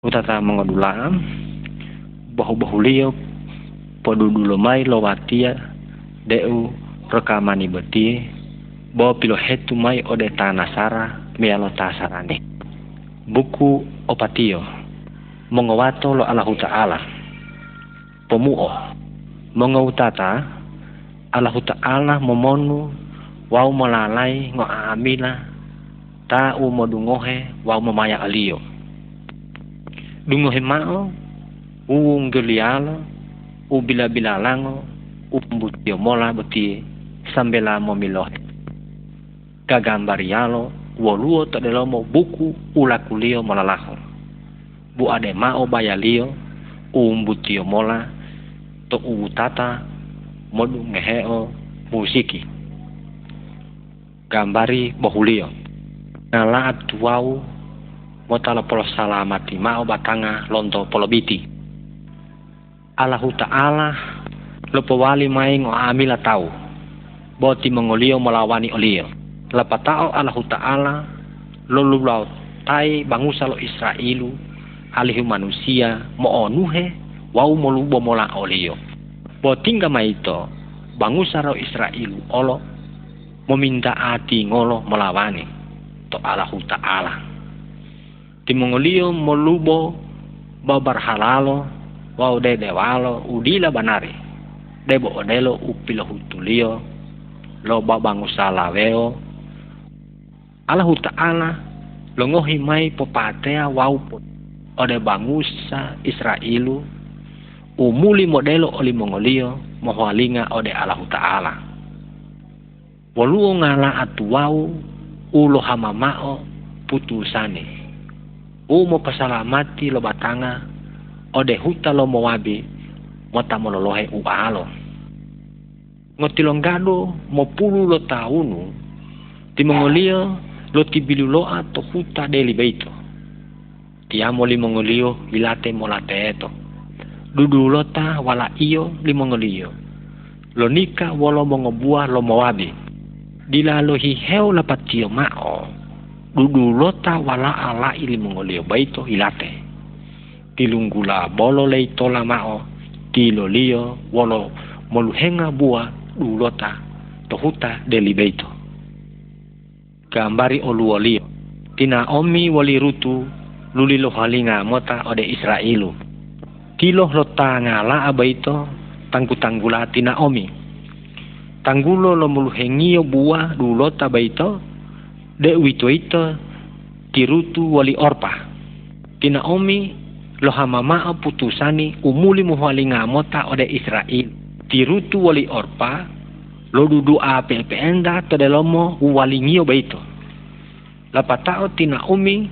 utata mengodulam bahu-bahu liyo podudu mai lo watia deu rekamani beti pilo hetu mai ode tanasara mialo tasarani buku opatio mongowato lo Allah Ta'ala. Pomuo mongautata Allah Ta'ala momonu wau malalai ngo amila ta u modungohe wau mamaya alio dungo hemao uung gelialo u bila bila lango u pembutio mola beti sambela momilohe kagambarialo woluo mo buku ulakulio molalahor bu ade mao bayalio umbutio mola to utata modu ngeheo musiki gambari bohulio nalaat tuau motala polo salamati mao batanga lonto polo biti. Allahu Ta'ala lo wali mai ngo amila tau. Boti mengolio melawani olio. Lapatao Allahu Ta'ala lo lulau tai bangusa lo Israelu alihu manusia mo onuhe wau molubo mola olio. Bo tingga maito bangusa lo Israelu olo meminta ati ngolo melawani to Allahu Ta'ala timongolio molubo halalo wau de dewalo udila banari debo odelo upilo hutulio lo babangu salaveo Allahu Ta'ala longohi mai popatea wau pot ode bangusa Israelu umuli modelo oli mongolio mohoalinga ode Allahu Ta'ala. Woluo ngala atu wau ulo hamamao putusane umo pasalamati lo batanga. Ode huta lo mowabi mota mololohe ualo ngotilongado mo pulu lo taunu. Timongolio lo tibiluloa to huta deli beito tiamo limongolio ilate molate eto. Dudu lota wala iyo limongolio lo nika wolo mongobua lo mowabi. Dila lo hiheu lapatio mao dudu lota wala ala ili mongolio baito ilate. Tilunggula bolo lei tola mao tilo lio wolo moluhenga bua dulota tohuta deli beito. Gambari oluo lio tina omi wali rutu luli lo halinga mota ode Israelu tilo lota ngala abaito tanggu tanggula tina omi. Tanggulo lo muluhengio bua dulota baito de witoita tirutu wali orpa tina omi lo hamama putusani umuli muhali ngamota ode Israel. Tirutu wali orpa lo dudu ape peenda todelomo wali ngio beito lapatao tina omi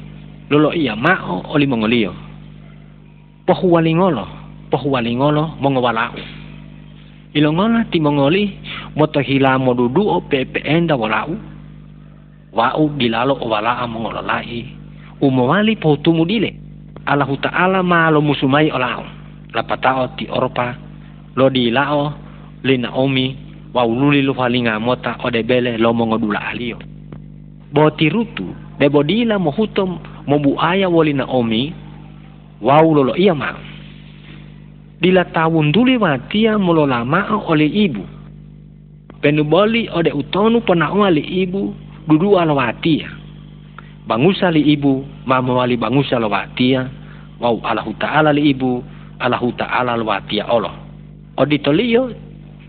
lolo iya mao oli mongolio. Pohu wali ngolo pohu wali ngolo mongowalau ilongola ti mongoli moto hila modudu o pepe enda walau wa'u gilalo o wala'a mongololai. Umawali potumu dile. Allahu ta'ala ma lo musumai olao. Lapatao ti orpa lo di lao lina omi wa ululi lo falinga mota o de bele lo mongodula alio. Bo tirutu de bodila mo hutom mo buaya wolina omi wa lo iya ma. Dila tawun duli watia molo lama oleh ibu. Penuboli ode utonu pona ibu dudu alawatia bangusa li ibu mamawali bangusa lawatia wau alahu ta'ala li ibu alahu ta'ala lawatia Allah. Oditolio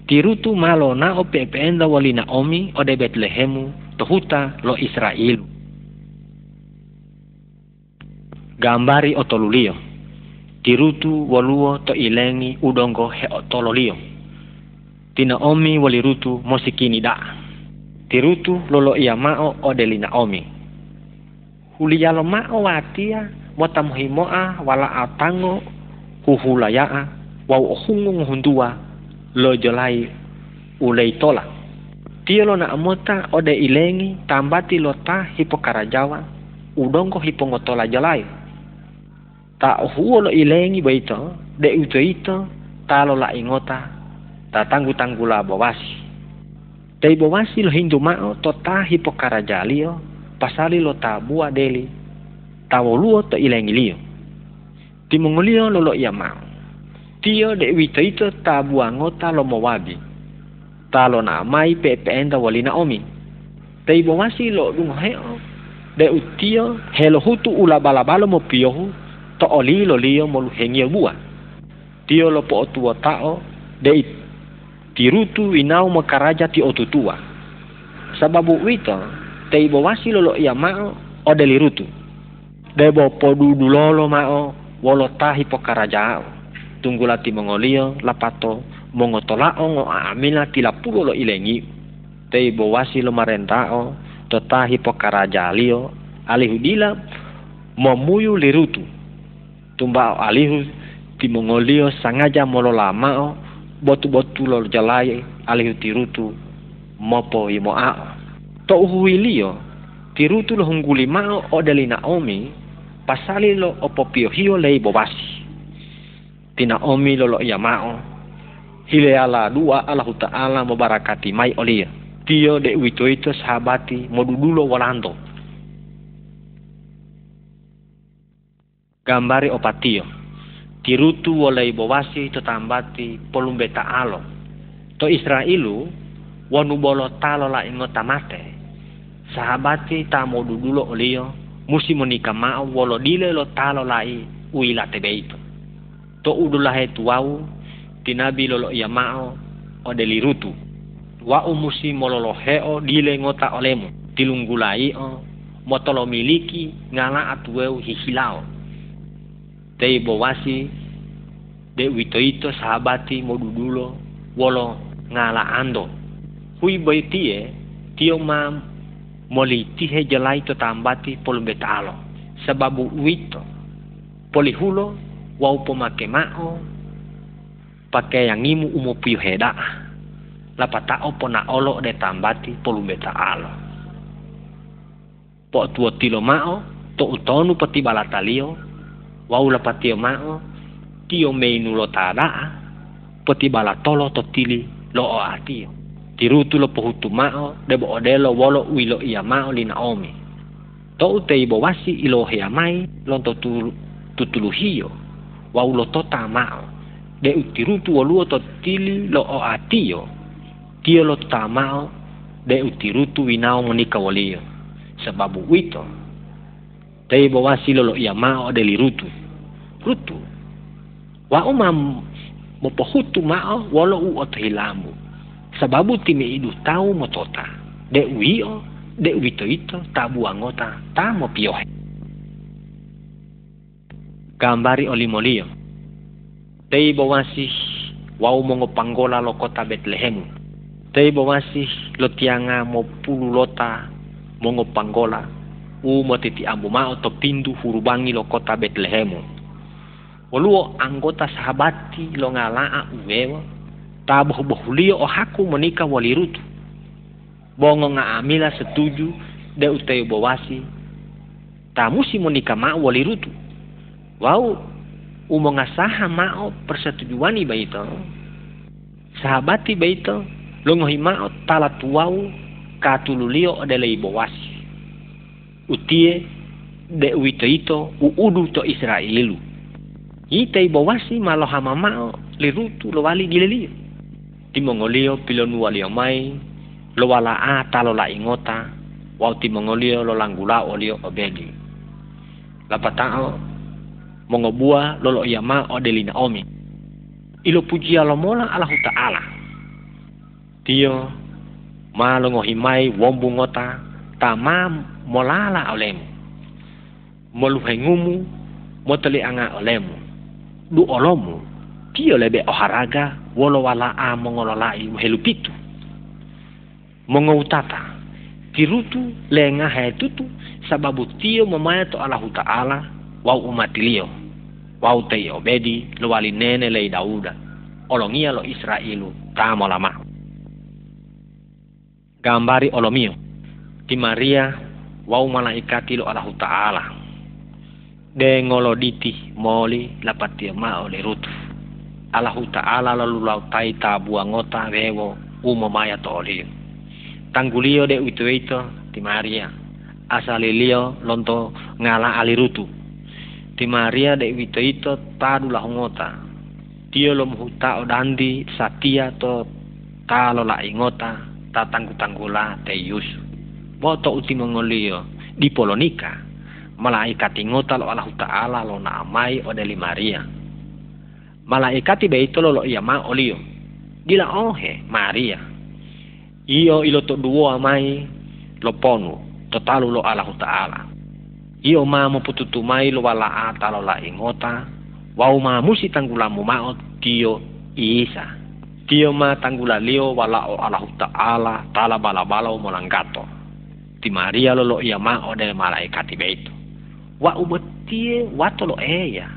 tirutu malo na o pepeenda wali Naomi ode Betlehemu tohuta lo Israel. Gambari otolulio tirutu waluo to ilengi udongo he otololio tina omi wali rutu mosikini da tirutu lolo ia mao odeli Naomi. Huliyalo mao watia motam himoa wala atango huhulayaa wau ohungung hundua lo jolai ulei tola. Tiolo na amota ode ilengi tambati lo ta hipokarajawa udongo hipongotola jalai. Ta huo lo ilengi baito de uto ito talo la ingota ta tanggu tanggula bawasi Dai bawasi lo hindu mao to ta hipokarajalio pasali lo ta bua deli luo to ilengilio. Ti mongolio lolo ia mau. Tio de wito ito ta buangota lo mawabi. Talo na mai pe pe enda wali na omi. Tei wasi lo dung heo. De utio helo hutu ula balabalo mo piohu to oli lo lio mo luhengia bua. Tio lo po tua tao de tirutu inau mo karaja ti otutua. Sababu wito tei wasi lo lo ia mau o delirutu. Debo podu dulolo mao wolo tahi pokarajao. Tunggulati mongolio lapato mongotolao ngo amina tila pulo lo ilengi. Tei bowasi lo marentao totahi pokarajalio alihu dila momuyu lirutu. Tumbao alihu ti mongolio sangaja molo lamao botu-botu lo jalai alihu tirutu mopo imo ao. To uhuilio tirutu lo hungguli mao odeli Naomi pasali lo opopio hio lei bobasi. Tina omi lo lo mao. Hile ala dua ala huta ala barakati mai olia. Tio de wito itu sahabati modudulo walando. Gambari opatio. Tirutu wolei bobasi tetambati polumbeta alo. To Israelu wanu bolo talo la mate. Sahabati ta modudulo olio musi monika mao wolo dile lo talo lai uila tebeito to udula he tuau tinabi lolo ia mao o delirutu wa musi mololo heo dile ngota olemu tilunggulai o motolo miliki ngala atueu hihilao tei bowasi de witoito sahabati modudulo wolo ngala ando. Hui baitie tio mam molitihe jalai to tambati polo betalo sababu wito polihulo wau pomake mao pakai yang imu umo piu heda. Lapatao pona olo de tambati polo betalo po tuo tilo mao to utonu pati balatalio wau lapatio mao tio meinu lo tada pati balatolo to tili lo o atio tirutu lo pohutu mao debo odelo wolo uilo ia mao li Naomi. To ute ibo wasi ilo hea mai lonto tutulu hiyo wa ulo tota mao. De utirutu to tili lo o atio. Tio lo ta mao de utirutu inao monika walio. Sababu wito. Te ibo wasi lo lo ia mao de li rutu. Wa umam mo pohutu mao wolo u otohilamu sababu time idu tau motota. De uio de uito ito tabu angota mo piohe gambari olimolio tei bawasih wau mongo panggola lo kota Bethlehem tei bawasih lo tianga mo pulu lota mongo panggola. U mo titi ambu mao to pindu hurubangi lo kota Bethlehem Waluo anggota sahabati lo ngalaa uwewa ta bohulio o haku menikah walirutu. Bongo nga amila setuju de uteo bawasi. Ta musi menikah ma walirutu. Wow, umo ngasaha mao persetujuan baito. Sahabati baito longohi mao tala tuau katululio adalah bawasi. Utie de uito ito uudu to Israelu. Ita ibawasi malo hama mao lirutu lo wali gilelio timongolio pilonu walio mai lo wala a talo la ingota. Wau timongolio lo langgula olio obedi lapatao mongobua lolo yama odelina omi. Ilo pujia lo mola ala ta'ala. Tio ma lo ngohimai wombu ngota tama molala olemu moluhengumu moteli anga olemu du olomu. Tio lebe oharaga wolo wala a mongololai helupitu mongoutata tirutu lenga tutu sababu tio mamaya to Allah Ta'ala wau umatilio. Wau tei obedi lo wali nene lei dauda. Olongia lo Israelu tamo lama gambari olomio. Ti Maria wau malaikati lo Allah Ta'ala de ngoloditi moli lapatia ma ole rutu Allahu ta'ala lalu lautai tabuangota rewo umo maya. Tanggulio de itu itu di Maria. Asalilio lonto ngala alirutu. Ti Maria de wito ito tadu la ngota. Tio lo muhuta o dandi satia to talo la ingota tatanggu tanggula te yusu. Boto uti mongolio di Polonika. Malaikat ingota lo Allah Ta'ala lo na amai o deli Maria. Malaikat ibe itu lo lo iya ma olio. Dila ohe Maria. Iyo ilo to duo amai lo ponu. Totalu lo Allah Ta'ala. Iyo ma mo pututumai lo wala ata lo la ingota. Wau ma musi tanggulamu maot tio isa. Tio ma tanggula lio wala o Allah Ta'ala tala bala bala o molanggato. Ti Maria lo lo iya ma o de malaikat ibe itu. Wa ubetie wato lo eya.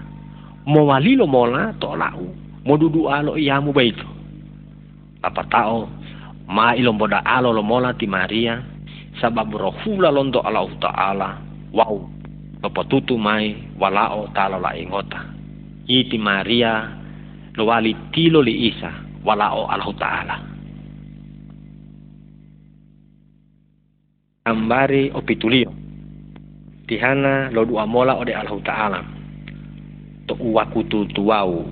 Mo wali lo mola to lau. Mo dudu alo iya mu. Apa tao ma ilom boda alo lo mola ti Maria sabab rohula londo Allah Ta'ala wow tutu mai walao talo la ingota iti Maria lo wali tilo li Isa walao Allah Ta'ala ambari opitulio tihana lo dua mola ode Allah Ta'ala to uwakutu tuau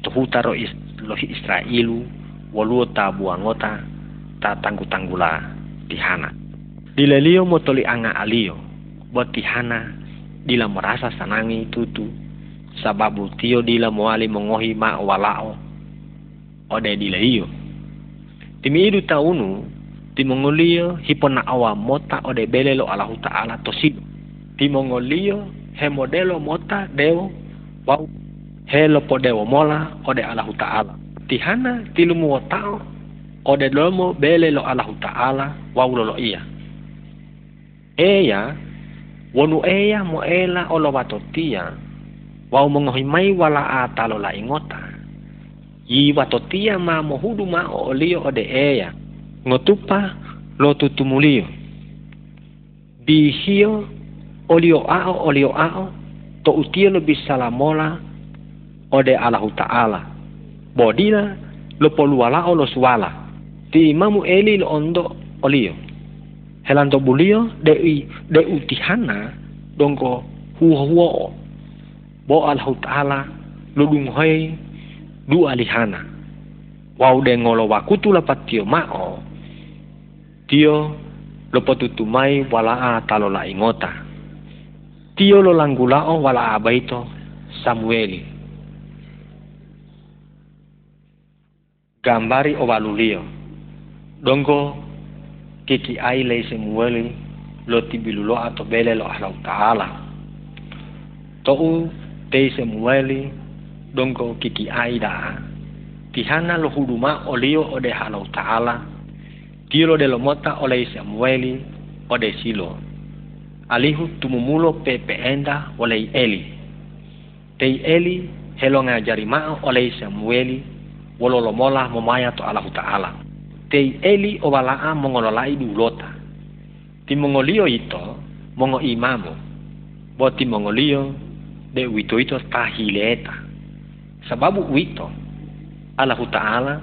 to hutaro is, lo Israelu waluo tabuangota ta tanggu tanggula tihana Dilalio motoli anga alio, buat tihana dila merasa sanangi tutu, sababu tio dila moali mongohi ma walao, ode dilalio. Timi idu taunu, timongolio hipona awa mota ode belelo Allahu Ta'ala tosido. Timongolio he modelo mota dewo, wau he lopo dewo mola ode Allahu Ta'ala. Tihana tilumu tao ode lomo belelo Allahu Ta'ala wau lolo iya eya wonu eya mo ela olo watotia wau mongohimai wala atalo la ingota. Yi watotia ma mo hudu ma olio ode eya ngotupa lo tutumulio. Bihio olio ao olio ao to utia lo bisalamola ode Allahu Ta'ala. Bodila lo poluala o lo suala. Ti imamu eli lo ondo olio. Helando bulio de de utihana dongko huo huo bo al taala ludung hoi du alihana wau de ngolo wakutu la patio mao. Tio lo potutu mai wala a talo la ingota tio lo langgulao wala abaito Samueli gambari ovalulio dongo kiki ai le se mueli lo tibilulo ato bele lo Allah Ta'ala. Tou te se mueli donko kiki ai da. Tihana lo huduma olio ode Allah Ta'ala. Tiro de lo mota ole se mueli ode silo. Alihu tumumulo pepe enda ole eli. Tei eli helo ngajari ma ole se mueli wolo lo mola momaya to Allah Ta'ala tei eli o walaa mongololai dulota. Ti mongolio ito, mongo imamu. Bo ti mongolio, de wito ito tahileta. Sababu wito, Allah Ta'ala,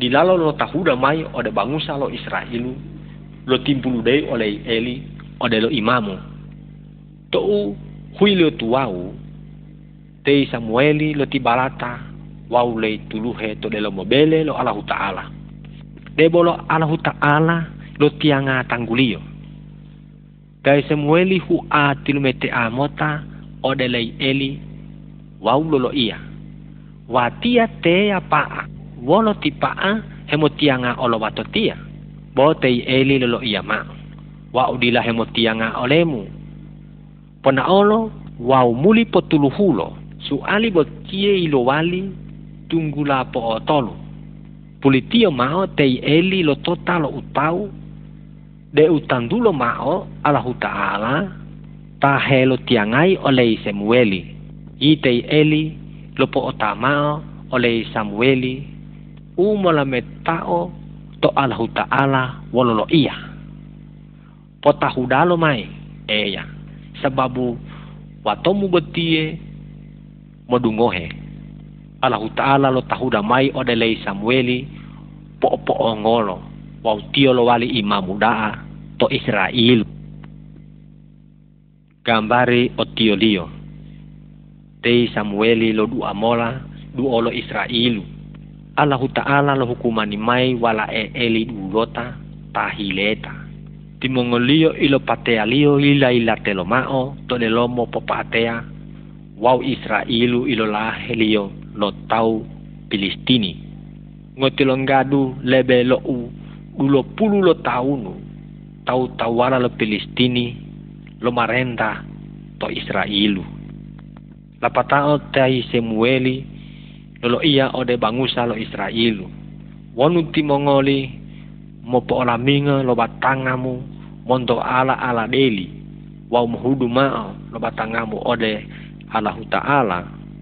dilalo lo tahuda mai ode bangusa lo lo timpulu dei oleh eli, ode lo imamu. Tou huilo tuau, tei Samueli lo tibalata, wau le tuluhe to de lo mobele lo Allah Ta'ala debolo Allah Ta'ala lo tianga tanggulio. Kai semueli hu a tilumete amota odelei eli wau lolo ia. Watia te apa wolo tipaa hemotianga olo watotia. Botei eli lolo ia ma. Wau dila hemotianga olemu. Pona olo wau muli potuluhulo. Suali wali tunggula po otolu pulitio mao tei eli lo tota lo utau. De utandulo mao Allah Ta'ala ta helo tiangai oleh Samueli. I tei eli lo otamao oleh Samueli. Umola metao to Allah Ta'ala wololo iya potahudalo mai. Eya sababu watomu betie modungohe Allah Ta'ala lo tahuda mai odelei Samueli po po ngolo. Wau tio lo wali imamu daa to Israel gambari o tio lio. Te Samueli lo du amola du olo Israelu. Allah Ta'ala lo hukumani mai wala e eli du lota tahileta. Timongolio ilo patealio ila ila telo mao to le lomo popatea. Wau Israelu ilo la helio lo tau Pilistini. Ngotilongadu lebe lo u ulo pulu lo taunu. Tau tawala lo Pilistini lo marenda to Israelu. Lapatao tai Semueli lolo ia ode bangusa lo Israelu. Wonu timongoli mopo olaminga lo batangamu mondo ala ala deli. Wau muhudu mao lo batangamu ode Allah Ta'ala.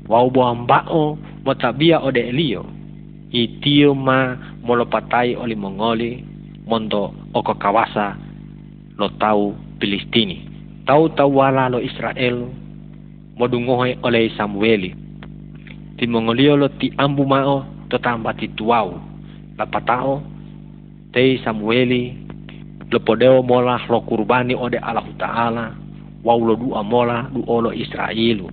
Wau boambao motabia ode elio. Itio ma molopatai oli mongoli mondo oko kawasa lo tau Pilistini. Tau tau wala lo Israel modungohe oleh Samueli. Ti mongolio lo ti ambu mao to tamba tuau. Lapatao te Samueli lo podeo mola lo kurbani ode Allah Ta'ala. Wau lo dua mola du olo Israelu.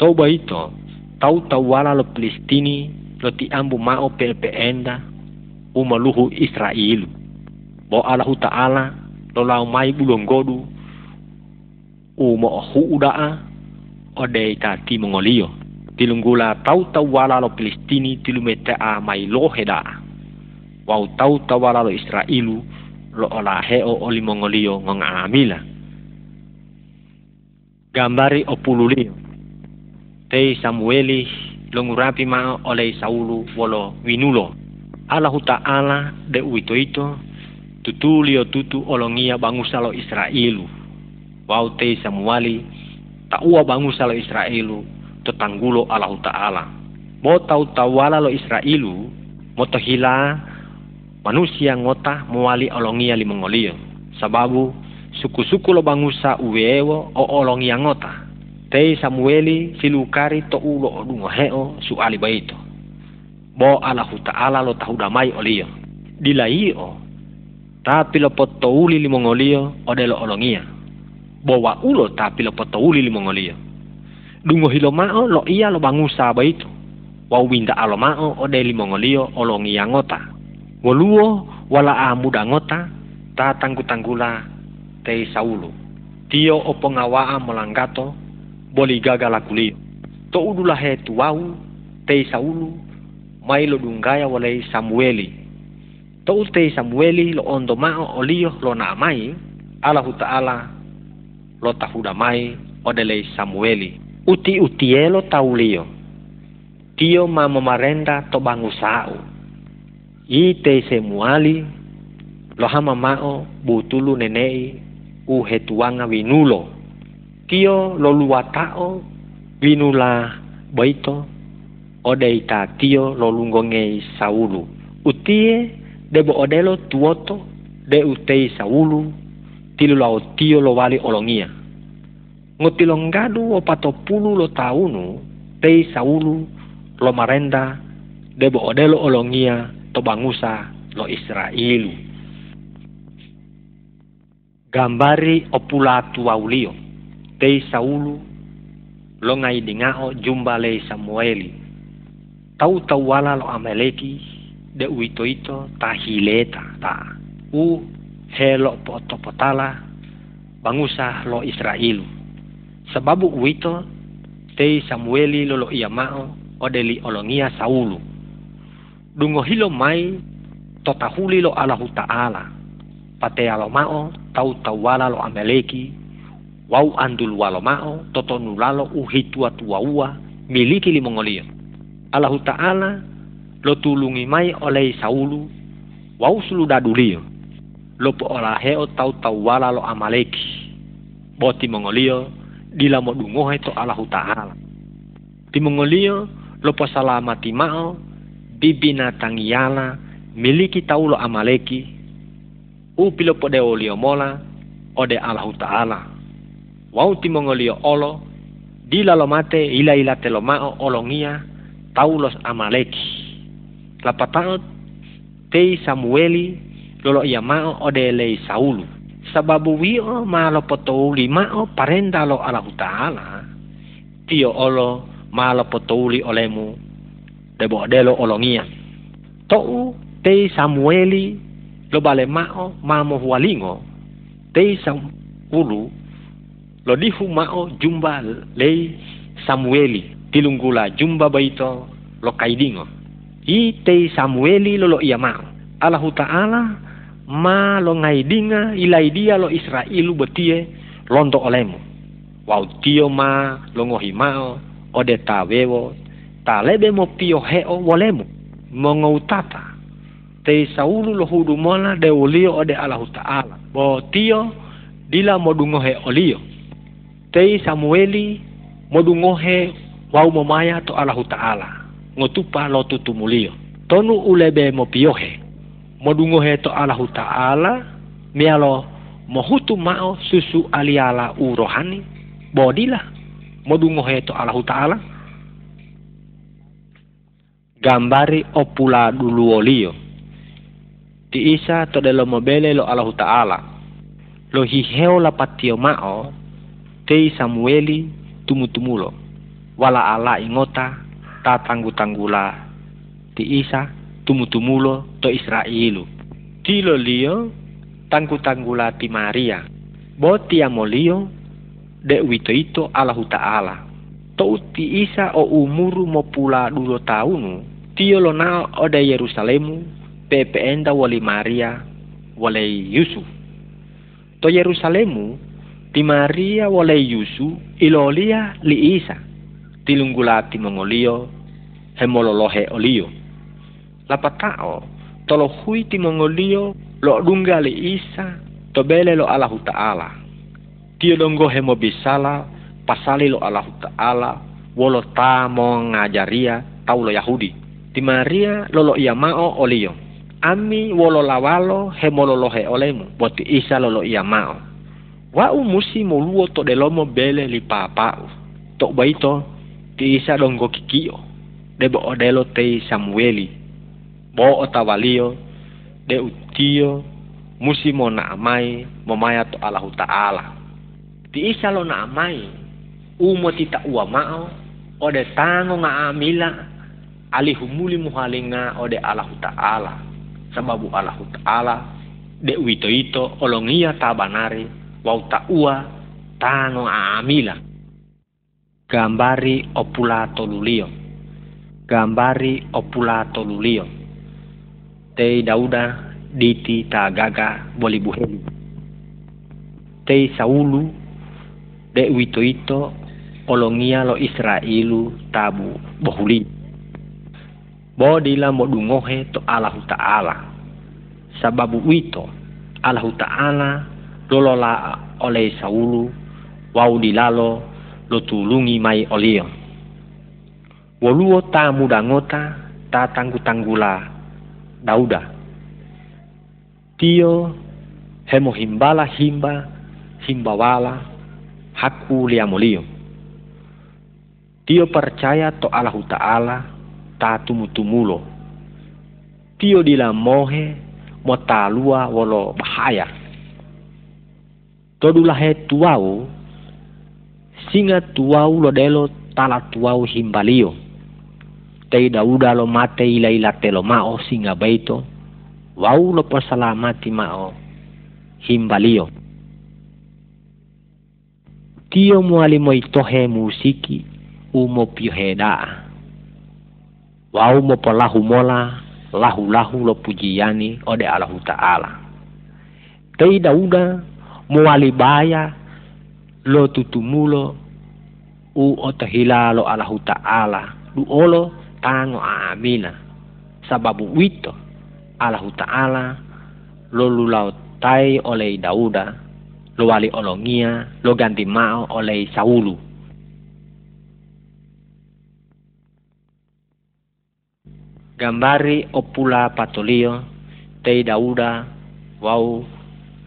Tau baito tau tau wala lo Palestini lo ti ambu mao pelpeenda umaluhu Israelu. Bo Allah Ta'ala lo lau mai bulonggodu umo udaa ode ta ti mongolio. Tilunggula tau tau wala lo Palestini a mai lo heda wau tau tau wala lo Israelu lo ola heo oli mongolio ngong amila gambari opululio te Samueli lo ngurapi ma oleh Saulu wolo winulo. Allah Ta'ala de uito ito tutulio tutu olongia bangusa lo Israelu. Wau te Samueli tak ua bangun salo Israelu tetanggulo Allah Ta'ala. Mo tau tawala lo Israelu, mo hila manusia ngota mewali olongia limongolio. Sababu suku-suku lo bangusa uwewo o olongia ngota. Te Samueli silukari to ulo odungo heo su baito. Bo Allah Ta'ala lo tahu damai olio. Dilaio. Tapi lo uli limongolio odelo olongia bawa ulo tapi lo uli li mongolia. Dungo hilo mao lo iya lo bangusa ba itu. Wa winda alo mao o de li mongolio o lo ngota. Woluo wala muda ngota ta tanggu tanggula te saulu. Tio o pengawaa melanggato boli gagala kulio. To udula he tuau te mai lo dunggaya wale Samueli. To te Samueli lo ondo mao olio lo na mai Allah Ta'ala lo tahudamai odele Samueli. Uti utielo taulio. Tio mama marenda to bangusau. Ite semuali lo hama mao butulu nenei u hetuanga vinulo. Tio lo luatao vinula baito odeita tio lo lungongei saulu. Utie debo odelo tuoto de utei saulu tilu lao tio lo wali olongia. Ngotilongadu o patopulu lo taunu, tei saulu lo marenda, debo odelo olongia to bangusa lo Israelu. Gambari opula tuaulio, tei saulu lo ngai dingao jumba le Samueli. Tau tau wala lo ameleki, de uito ito tahileta ta. U helo poto potala bangusa lo Israel. Sababu uito te Samueli lolo iamao odeli olongia Saulu. Dungo hilo mai totahuli lo Allahu Ta'ala. Pate alo mao tau tawala lo Ameleki. Wau andul walo mao totonulalo uhitua ua miliki limongolia. Allahu Ta'ala lo tulungi mai oleh Saulu. Wau sulu dadulio lopo ola heo tau tau wala lo amaleki. Bo mongolio dila mo dungohe to Allah Ta'ala. mongolio lopo salamati mao bibina tangiala miliki tau lo amaleki. Upi lopo de olio mola ode Allah Ta'ala. Wau mongolio olo dila lo mate ila ila te lo mao olongia tau los amaleki. Lapatao tei Samueli lolo ia mao ode lei Saulu. Sababu wio ma lo poto lima o parenda lo Allah Ta'ala. tio olo malo potuli olemu debo delo olongia to te samueli lo bale mao mamo hualingo te sam ulu lo dihu mao jumba lei samueli tilunggula jumba baito lo kaidingo i te samueli lo lo ia mao Allahu ta'ala ma lo ngaidinga ilai dia lo Israelu betie londo olemu wau tio ma lo ngohi mao ode ta wewo ta lebe mo pio heo wolemu mo. Ngautata te saulu lo hudu mola de ulio ode Allahu ta'ala. Bo tio dila mo dungohe olio te Samueli mo dungohe wau momaya to Allahu ta'ala. Ngotupa lo tutumulio tonu ulebe mo piohe modungo heto Allahu Ta'ala mialo mohutu mao susu aliala urohani bodila modungo heto Allahu Ta'ala gambari opula dulu olio ti isa to delo mobele lo Allahu Ta'ala lo hiheo la patio mao tei Samueli tumutumulo wala ala ingota ta tanggu tanggula ti isa tumutumulo to Israelu. Tilo lio tangku tanggulati Maria. Bo tiamolio de wito ito Allahu Ta'ala. To uti isa o umuru mo pula dulo taunu. Tio lo na ode Yerusalemu enda wali Maria wali Yusuf. To Yerusalemu ti Maria wali Yusuf ilolia li isa. Tilunggulati mongolio hemololohe olio lapatao tolo hui ti mongolio lo dungali isa to bele lo Allahu Ta'ala. Tio donggo hemo bisala pasali lo Allahu Ta'ala wolo ta mo ngajaria tau lo Yahudi. Ti Maria lolo ia mao olio. Ami wolo lawalo hemo lolo he olemu. Boti isa lolo ia mao. Wau musi moluo to delomo bele li papau. Tok baito ti isa donggo kikio. Debo odelo te Samueli bo otawalio de utio musi mo na amai momaya to Allahu Ta'ala. Ti isa lo na amai umo tita ua mao ode tango nga amila alihumuli muhalinga ode Allahu Ta'ala. Sababu Allahu Ta'ala de wito ito olongia tabanari wau ta ua tango amila. Gambari opula tolulio. Gambari opula tolulio tei dauda diti gaga boli buhelu tei saulu de wito ito olongia lo Israelu tabu bohuli bodila modungohe to Allahu Ta'ala sababu wito Allahu Ta'ala lolola oleh saulu wau dilalo lo tulungi mai olio woluo ta mudangota ta tanggu tanggula Dauda. Tio hemo himbala himba himbawala haku liamolio. Tio percaya to Allahu Ta'ala ta tumutumulo. Tio dilamohe mo talua wolo bahaya. he tuau singa tuau lo delo tala tuau himbalio tei dauda lo mate ila ila telo mao singa baito wau lo persalamati mao himbalio tio muali mo itohe musiki umo pioheda wau mo polahu mola lahu lahu lo pujiani ode Allahu Ta'ala. Tei dauda muali baya lo tutumulo u otahila lo Allahu Ta'ala. Du olo tango amina. Sababu wito Allahu Ta'ala lo lulau tai oleh Dauda lo wali olongia lo ganti mao oleh Saulu gambari opula patolio tei Dauda wau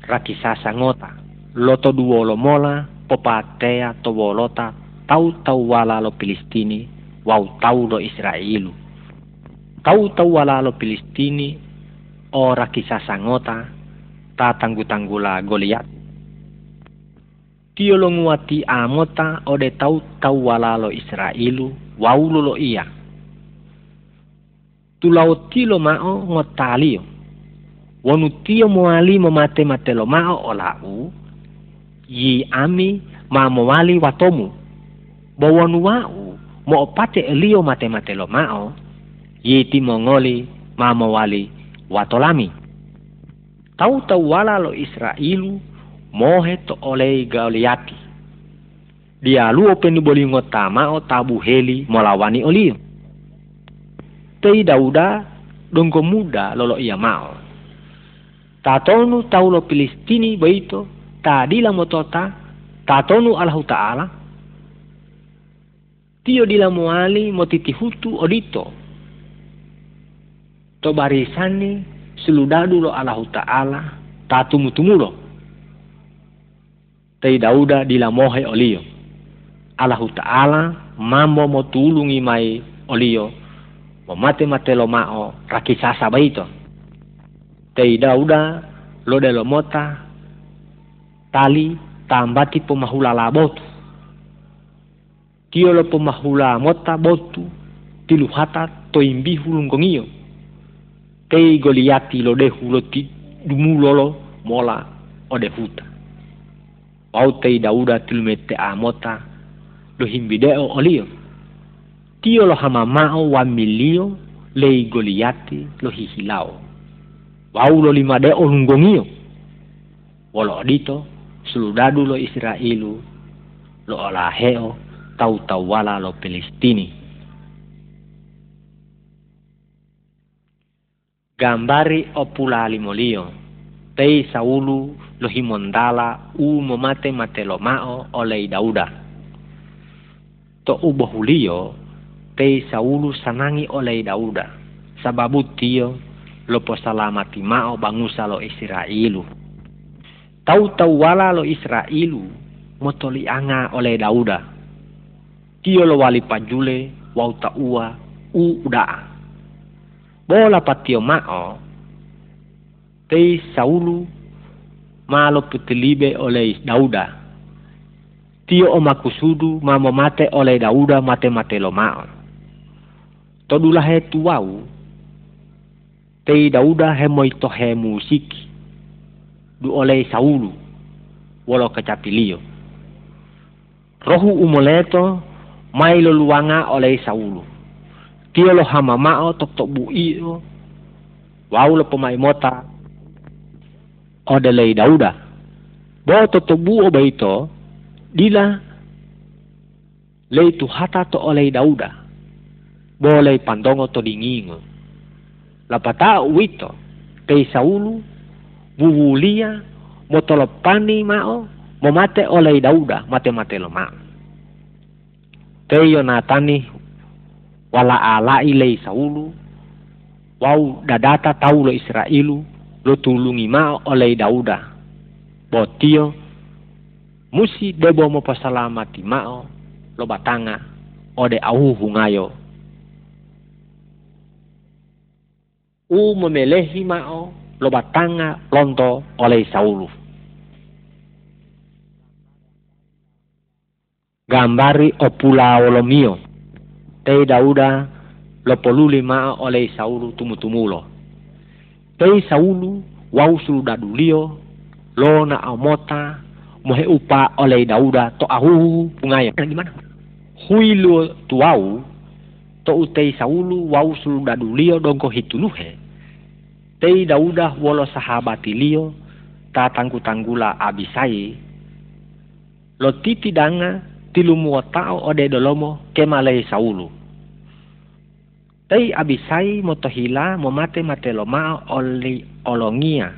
rakisasa ngota loto duolo mola popatea tobolota tau tau wala lo Pilistini wau tau lo Israelu. Tau tau wala lo Pilistini ora kisah sangota ta tanggu-tanggula Goliat. tio lo nguati amota ode tau tau wala lo Israelu waulo lo iya tulau tilo mao ngotalio wonu tio moali mo mate mate lo mao olau yi ami ma moali watomu. Bo wau mo pate elio mate mate lo mao. Yi timongoli ma moali watolami. Tau tau wala lo Israelu mohe to oleh Goliati. Dia lu open boli ngotama o tabu heli molawani oli. Tei Dauda dongko muda lolo ia mao. Tatonu tau lo Pilistini baito tadila motota tatonu Allah Ta'ala. Tio dila moali motiti hutu odito. To barisani seludadu lo Allah Ta'ala tatumulo tei dauda dilamohe olio. Allah Ta'ala mambo mo tulungi mai olio mo mate mate lo mao rakisasa baito. Tei dauda lo de lo mota tali tambati pemahula la botu. Tio lo pemahula mota botu tilu hata to imbihu lungkongio. Tei goliati lo dehu lo ti dumulolo mola ode huta tei dauda tilmete amota lo himbideo olio. Tio lo hamamao wa milio lei goliati lo hihilao. Wau lo lima deo lungongio. Wolo odito suludadu lo Israelu lo olaheo tau tau wala lo Palestini. Gambari opula limolio. Tei Saulu lohimondala u momate mao olei dauda. To ubohulio te saulu sanangi olei dauda. Sababu tio lopo salamati mao bangusa lo Israelu. Tau tau wala lo Israelu motoli anga oleh dauda. Tio lo wali pajule wau ua u udaa. Bola patio mao te saulu malo putilibe oleh Dauda. Tio o makusudu mamo mate oleh Dauda mate mate lo mao. Todulah he tuau. Tei Dauda he moito he musiki. Du oleh Saulu. Wolo kecapilio. Rohu umoleto mai lo luanga oleh Saulu. Tio lo hamamao tok tok buio. Wau lo pemai mota odalay dauda. Bo totobu o baito, dila lay hata to olay dauda. Bo lay pandongo to dingingo. Lapata uwito, kay Saulu, bubulia, motolopani mao, momate olay dauda, mate-mate lo mao. Teyo natani wala ala ilay Saulu, wau dadata taulo Israelu, lo tulungi ma oleh Dauda. Botio musi debo mo pasalamati mao lo batanga ode au hungayo. U memelehi mao lo batanga lonto oleh Saulu. Gambari opula olomio. Te Dauda lo poluli oleh Saulu tumutumulo. Pei Saulu wau dadulio lo na amota mohe upa oleh Dauda to ahu pungaya. Di mana? Huilu tuau to utei Saulu wau dadulio dongko hituluhe. Tei Dauda wolo sahabatilio ta tanggu tanggula abisai lo titi danga tilumu tao ode dolomo kemalei Saulu. Tei abisai motohila momate mate loma oli olongia.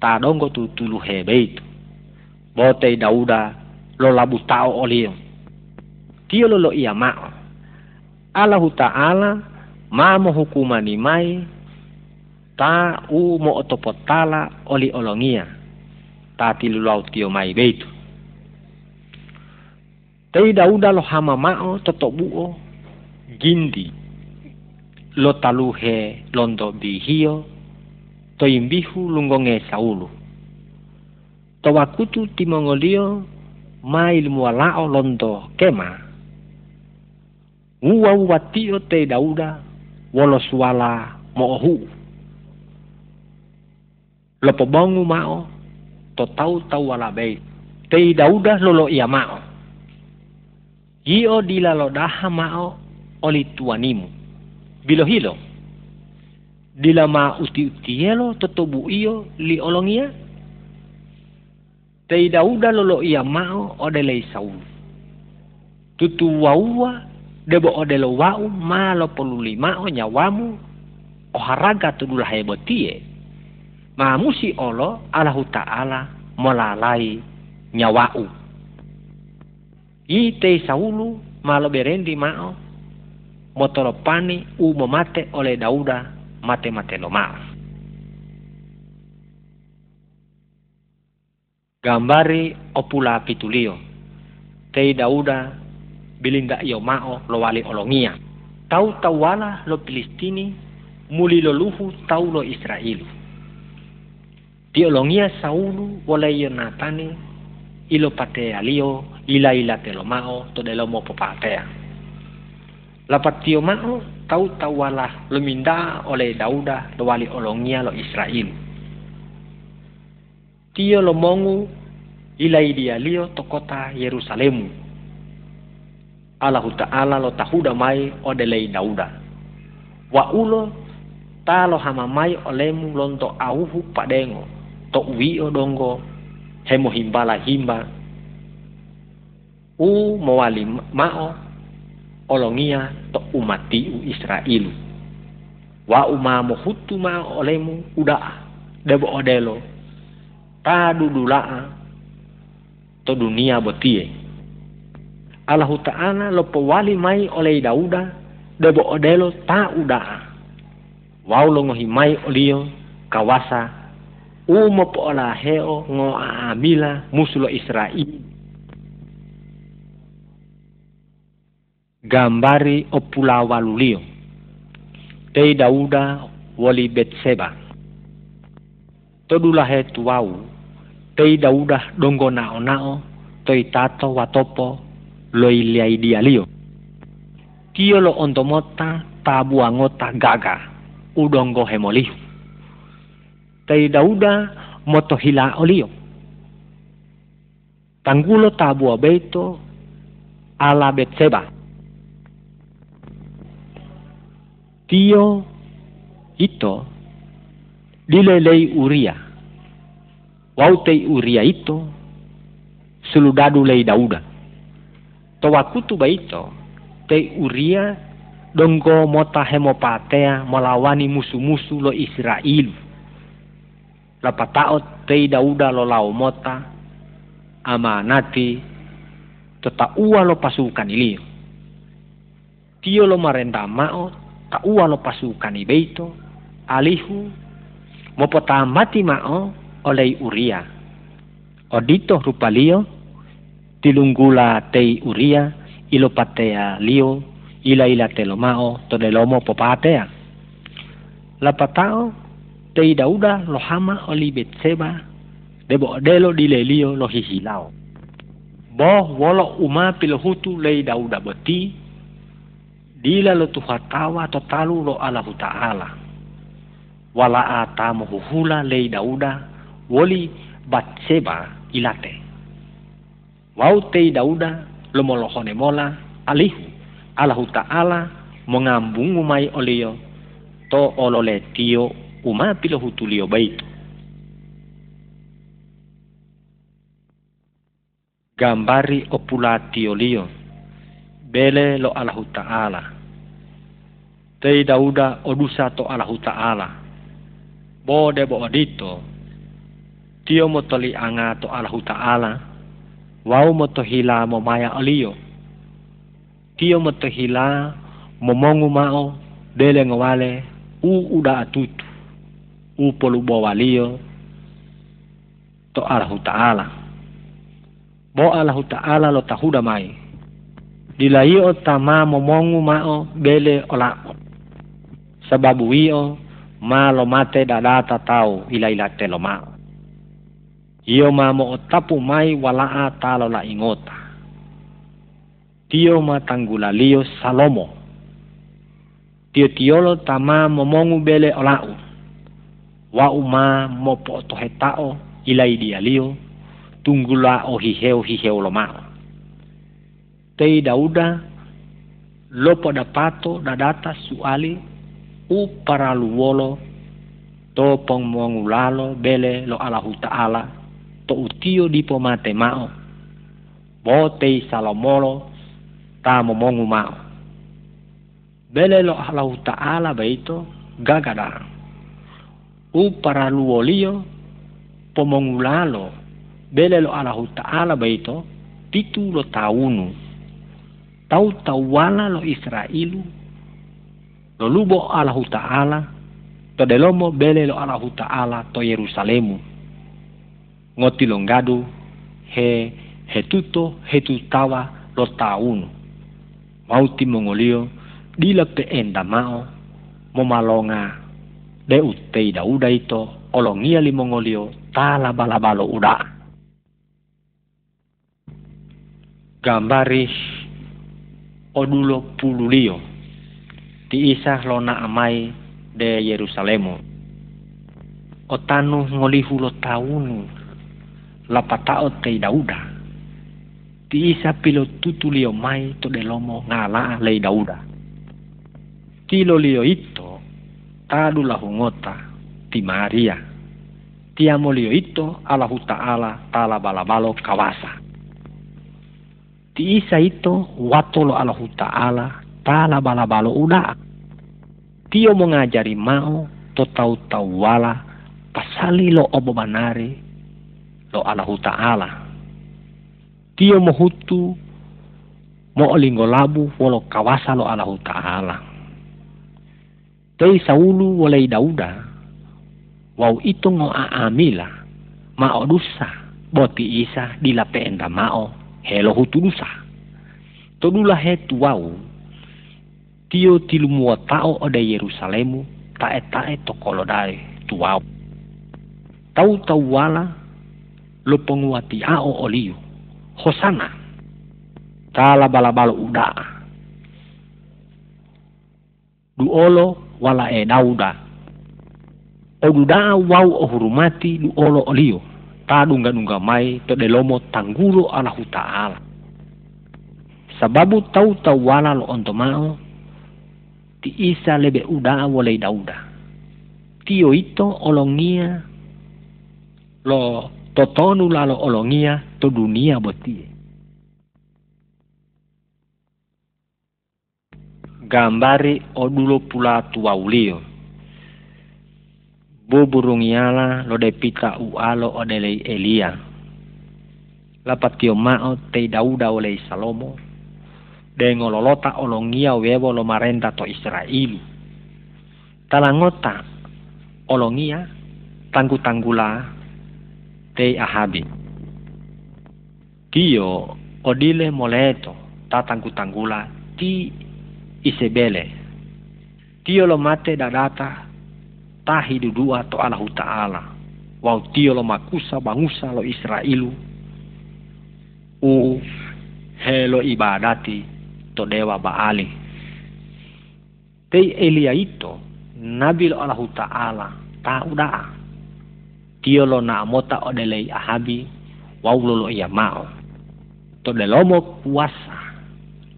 Ta dongo tu tulu hebeitu. Botei dauda lo labu tao olio. Tio lo lo ia mao. Allahu ta'ala ma mo hukumani mai ta u mo otopotala oli olongia. Ta tilu lau tio mai beitu. Tei dauda lo hama mao totobuo gindi lo taluhe londo bihio to imbihu lungonge saulu to wakutu timongolio mai o lonto kema Ua ua tio te dauda wolo suala mo'ohu. Lopo bongu mao to tau tau wala bei. Te dauda lolo ia mao. Io dila lo daha mao oli tuanimu. Bilo hilo. Dila ma uti utielo totobu iyo li olongia. Te dauda lolo ia mao odelei saulu. Tutu waua debo odelo wau malo lima o nyawamu o haraga tudulah ma musi olo Allahu ta'ala molalai nyawau. Ite saulu malo berendi mao motoro pani u mate oleh dauda mate-mate lo ma. Gambari opula pitulio. Tei dauda bilinda iyo mao lo wali olongia. Tau tawala lo Filistini muli lo luhu tau lo Israel. Di olongia Saulu wala iyo natani ilo pate alio ila ila te lo mao to de lo mo popatea. Lapat tio mao tau tawala lo minda oleh Dauda lo wali olongia lo Israel. Tio lo mongu ila idia lio to kota Yerusalemu Allah Ta'ala lo tahuda mai odelei dauda. Wa ulo ta lo hama mai olemu lonto auhu padengo. To o dongo hemo himbala himba. U mawali mao olongia to umati u Israelu. Wa uma mohutu mao olemu udaa debo odelo. Ta dudulaa to dunia botie. Allah Ta'ala lo pewali mai oleh Dauda debo odelo ta udaa. Wau lo ngohi mai olio kawasa umo po ola heo ngo aamila musulo Israel. Gambari opula walulio. Tei Dauda wali Betseba. Todulah he tuau. Tei Dauda dongo nao nao. Toi tato watopo lo idealio. Tio lo ontomota tabuangota gaga udongo hemolihu. Tai dauda moto hila olio. Tanggulo tabua beito ala betseba. Tio ito dilelei uria. Wautei uria itu suludadu lei dauda towakutu baito te uria dongo mota hemopatea melawani musuh-musuh lo Israel. Lapataot te dauda lo lau mota amanati teta ua lo pasukan ilio. Tio lo marenda mao ta ua lo pasukan ibeito alihu mopota mati mao oleh uria. Odito rupalio tilunggula tei uria ilo patea lio ila ila te lomao to lomo popatea la patao tei dauda lo hama oli betseba debo delo di lio lo hihilao bo wolo uma pilohutu lei dauda beti dila lo tuhatawa to talu lo alahu ta'ala wala atamu huhula lei dauda woli batseba ilate Wautei dauda lomolohone mola alihu alahu ta'ala mengambung umai olio to olole tio uma pilo hutulio baitu. Gambari opula tio lio bele lo alahu ta'ala. Tei dauda odusa to alahu ta'ala. Bode bo odito. Tio motoli anga to alahu ta'ala wau motohila mo maya alio. Tio motohila mo mongu mao dele ngawale u uda atutu. U polu bawalio to alahu ta'ala. Bo alahu ta'ala lo tahuda mai. Dilai tama mo mongu mao bele ola. Sababu iyo ma lo mate dadata tau ila ila te lo mao. Iyo ma mo tapu mai walaa talo la ingota. Tio ma tanggula lio salomo. Tio tiolo tama momongu bele olau. Wa uma mo po tohetao ilai dia lio. Tunggula o hiheu hiheu lo mao. Tei dauda lopo dapato dadata suali u para luwolo to pong mongulalo bele lo alahu ta'ala to utio di pomate mao. Botei salomolo ta momongu mao. Bele lo alahu ta'ala baito gagada u para luolio pomongulalo bele lo alahu ta'ala baito pitu lo taunu tau tawala lo Israelu lo lubo alahu ta'ala to delomo bele lo Allahu Ta'ala to Yerusalemu. Ngoti longgadu he he tuto he tutawa lo taunu. Mauti mongolio dila enda mao momalonga de utei dauda ito olongia li mongolio tala balabalo uda. Gambari odulo pululio ti isah lona amai de Yerusalemu. Otanu ngolihu lo taunu lapatao te dauda. Ti isa pilo tutulio mai to de lomo ngala le dauda. Tilo lio ito tadu lahungota ti Maria. Ti lio ito Allahu Ta'ala tala balabalo kawasa. Ti isa ito watolo Allahu Ta'ala tala balabalo udah Tio mengajari mau to tau tau wala pasali lo obo Allahu Ta'ala. Tio mohutu mo olingo labu wolo kawasa lo Allahu Ta'ala. Tei saulu walei dauda wau itu ngo aamila ma odusa boti isa dilape enda mao helo hutudusa. Todula he tuau tio tilumua tao ode Yerusalemu tae tae tokolodai tuau. Tau tau wala lo penguati ao oliu. Hosana. Tala balabalo uda. Duolo wala e dauda. O duda wau o hurumati duolo oliu. Ta dunga mai to delomo tangguro Allahu Ta'ala. Sababu tau tau wala lo ontomao ti isa lebe uda wale dauda. Tio ito olongia lo totonu lalo olongia to dunia botie. Gambari odulo pula tuaulio. Buburungiala lo de pita ualo odele Elia. Lapatio mao te dauda oleh Salomo dengololota olongia wewo lo marenda to Israel. Talangota olongia tanggu tanggula te ahabi. Tio odile moleto ta tanggu tanggula ti isebele. Tio lo mate dadata ta hidudua to Allahu Ta'ala. Wau tio lo makusa bangusa lo Israelu. U helo ibadati to dewa Baali. Tei Elia ito, Nabi Allah Ta'ala, udah. Tio lo na mota odelei ahabi, waulo lo iya mao. To delomo kuasa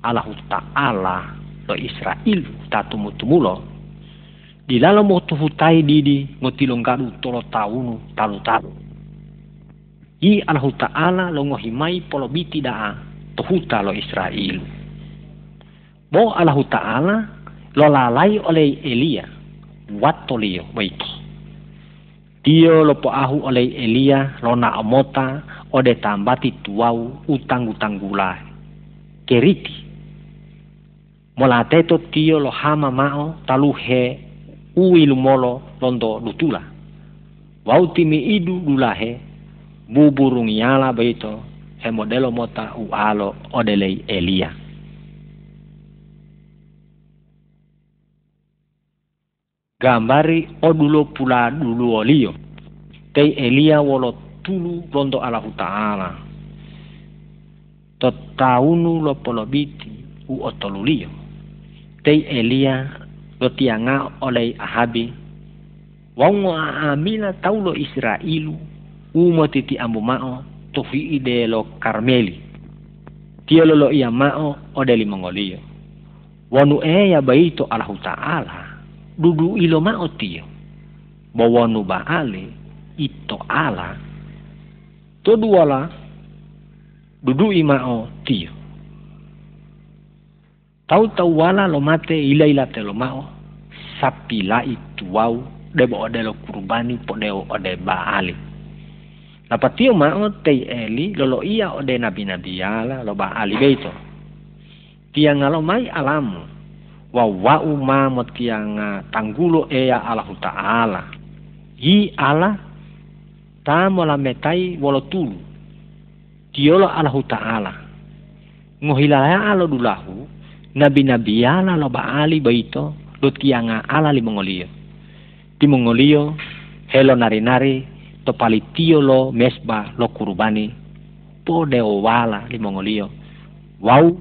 Allah Ta'ala lo Israel tatumutumulo. Di dalam mo tuhutai didi ngotilong gadu tolo taunu talu talu. I Allah Ta'ala lo ngohimai polo biti daa tuhuta lo Israel. Bo Allah Ta'ala lo lalai oleh Elia watolio baik. Tio lo po ahu oleh Elia lo na amota ode tambati tuau utang utang gula keriti. Mola teto tio lo hama mao taluhe uilu molo londo lutula. Wauti mi idu dulahe buburung yala baito he modelo mota ualo odelei Elia. Gambari odulo pula dulu olio. Tei Elia wolo tulu rondo Allah Ta'ala. Totaunu lo polobiti u otolulio. Tei Elia lo tianga oleh Ahabi. Wango amila taulo Israelu umo titi ambu mao tofi ide lo Karmeli. Tio lo ia mao odeli mongolio. Wanu e ya baito Allah Ta'ala. Dudu ilo mao tio. Bawanu baale ito ala. Todo wala dudu imao tio. Tau tau wala lo mate ila ila te lo mao. Sapila itu wau debo ode lo kurbani po deo ode baali. Lapatio mao te eli lolo ia ode nabi nabi yala lo baali beito. Tiang ngalo mai alamu. Wa wau ma mo tiang tanggulo ea Allah Ta'ala. Yi ala ta mo la metai wolo tulu. Tiolo Allah Ta'ala. Ngohilaya alo dulahu. Nabi nabi yala lo baali beito. Lo tiang ala li mongolio. Di mongolio helo nari-nari to palitio lo mesba lo kurubani po de wala li mongolio wau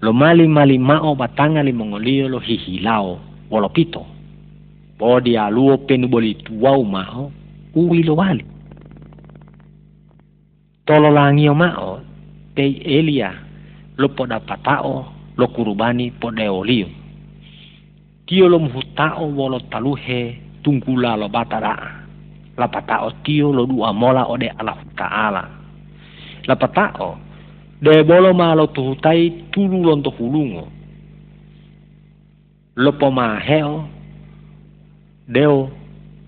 lo mali mali mao batanga li mongolio lo hihilao wolo pito. Po di aluo penu boli tuau mao uwi lo wali. Tolo langio mao te elia lo poda patao lo kurubani po de olio tio lo muhutao wolo taluhe tunggula lo batara. La patao tio lo dua mola ode Allah Ta'ala la patao de bolo ma lo tuhutai tulu lonto hulungo lo poma heo deo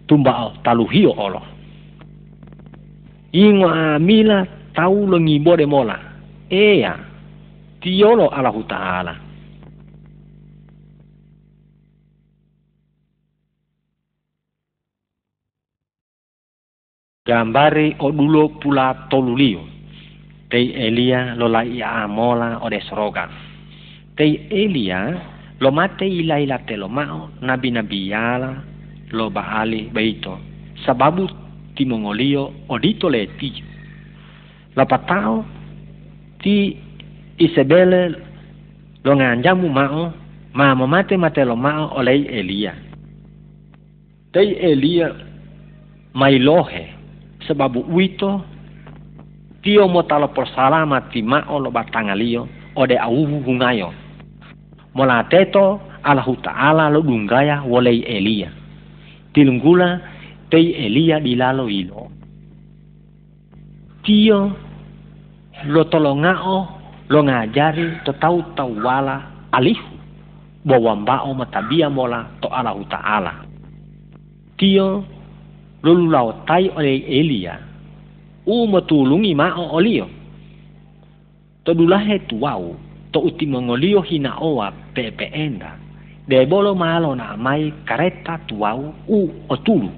tumbao taluhio olo. Ingo amila tau lo ngibo de mola. Ea tio lo Allah Ta'ala gambari odulo pula tolulio tei Elia lo la amola o de soroga tei Elia lo mate ila ila te lo mao nabi nabi yala lo baali beito. Sababu timongolio odito le ti. La patao ti Isabelle lo nganjamu mao ma mate mate lo mao olei Elia. Tei Elia mai lohe sababu wito tio mo talo por salama ti mao lo batangalio ode auhu hungayo. Mola teto ala ta'ala lo dungaya wolei Elia. Tilunggula tei Elia dilalo ilo. Tio lo tolongao lo ngajari to tau tau wala alihu. Bahwa mbao matabia mola to ala ta'ala. Tio lulu lau tai oleh Elia u matulungi ma o olio. To dulahe tuau to uti mongolio hina oa pepe enda. De bolo malo na mai kareta tuau u otulu.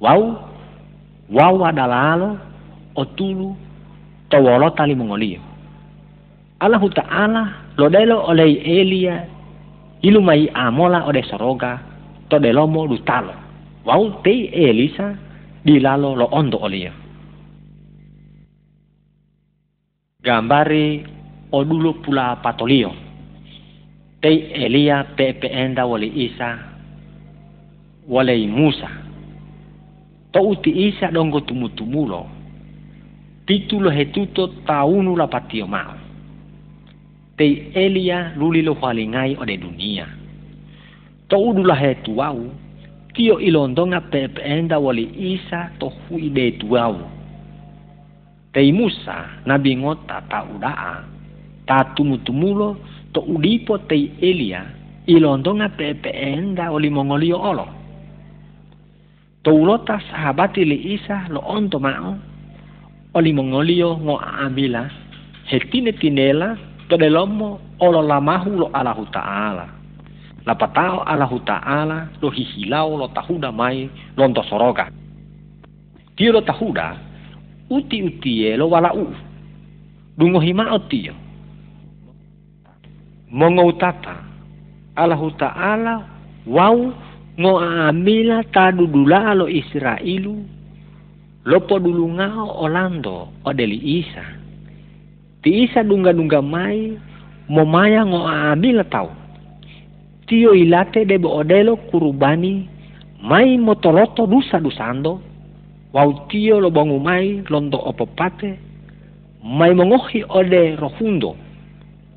Wau wau adalalo otulu to wolo tali mongolio Allah Ta'ala lo delo oleh Elia ilu mai amola ode soroga to delomo lutalo wau te Elisa di lalo lo ondo olia. Gambari odulo pula patolio. Te Elia pepe enda wali Isa wali Musa. To uti Isa dongo tumutumulo. Titulo hetuto taunu la patio mao. Te Elia luli lo halingai ode dunia. To udula hetu wau tio ilondonga pepeenda wali isa to hui de tuau. Tei Musa nabi ngota ta udaa ta tumutumulo to udipo tei Elia ilondonga pepeenda wali mongolio olo. To ulota sahabati li isa lo onto mao oli mongolio ngo amila hetine tinela to delomo olo lamahu lo alahu ta'ala lapatao ala ta'ala lo hihilao lo tahuda mai lonto soroga. Tio lo tahuda uti uti e lo wala u. Dungo hima o tio. Mongo utata ala ta'ala wau ngo amila tadudula lo Israelu Lopo dulu ngao Orlando odeli Isa. Ti Isa dunga-dunga mai mo maya ngo abila tau. Tio ilate debo odelo kurubani mai motoloto dusa dusando. Wau tio lo bangu mai londo opopate mai mongohi ode rohundo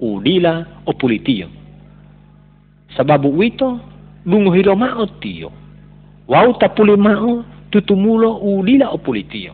udila opulitio. Sababu wito dungo hiro mao tio. Wau tapuli mao tutumulo udila opulitio.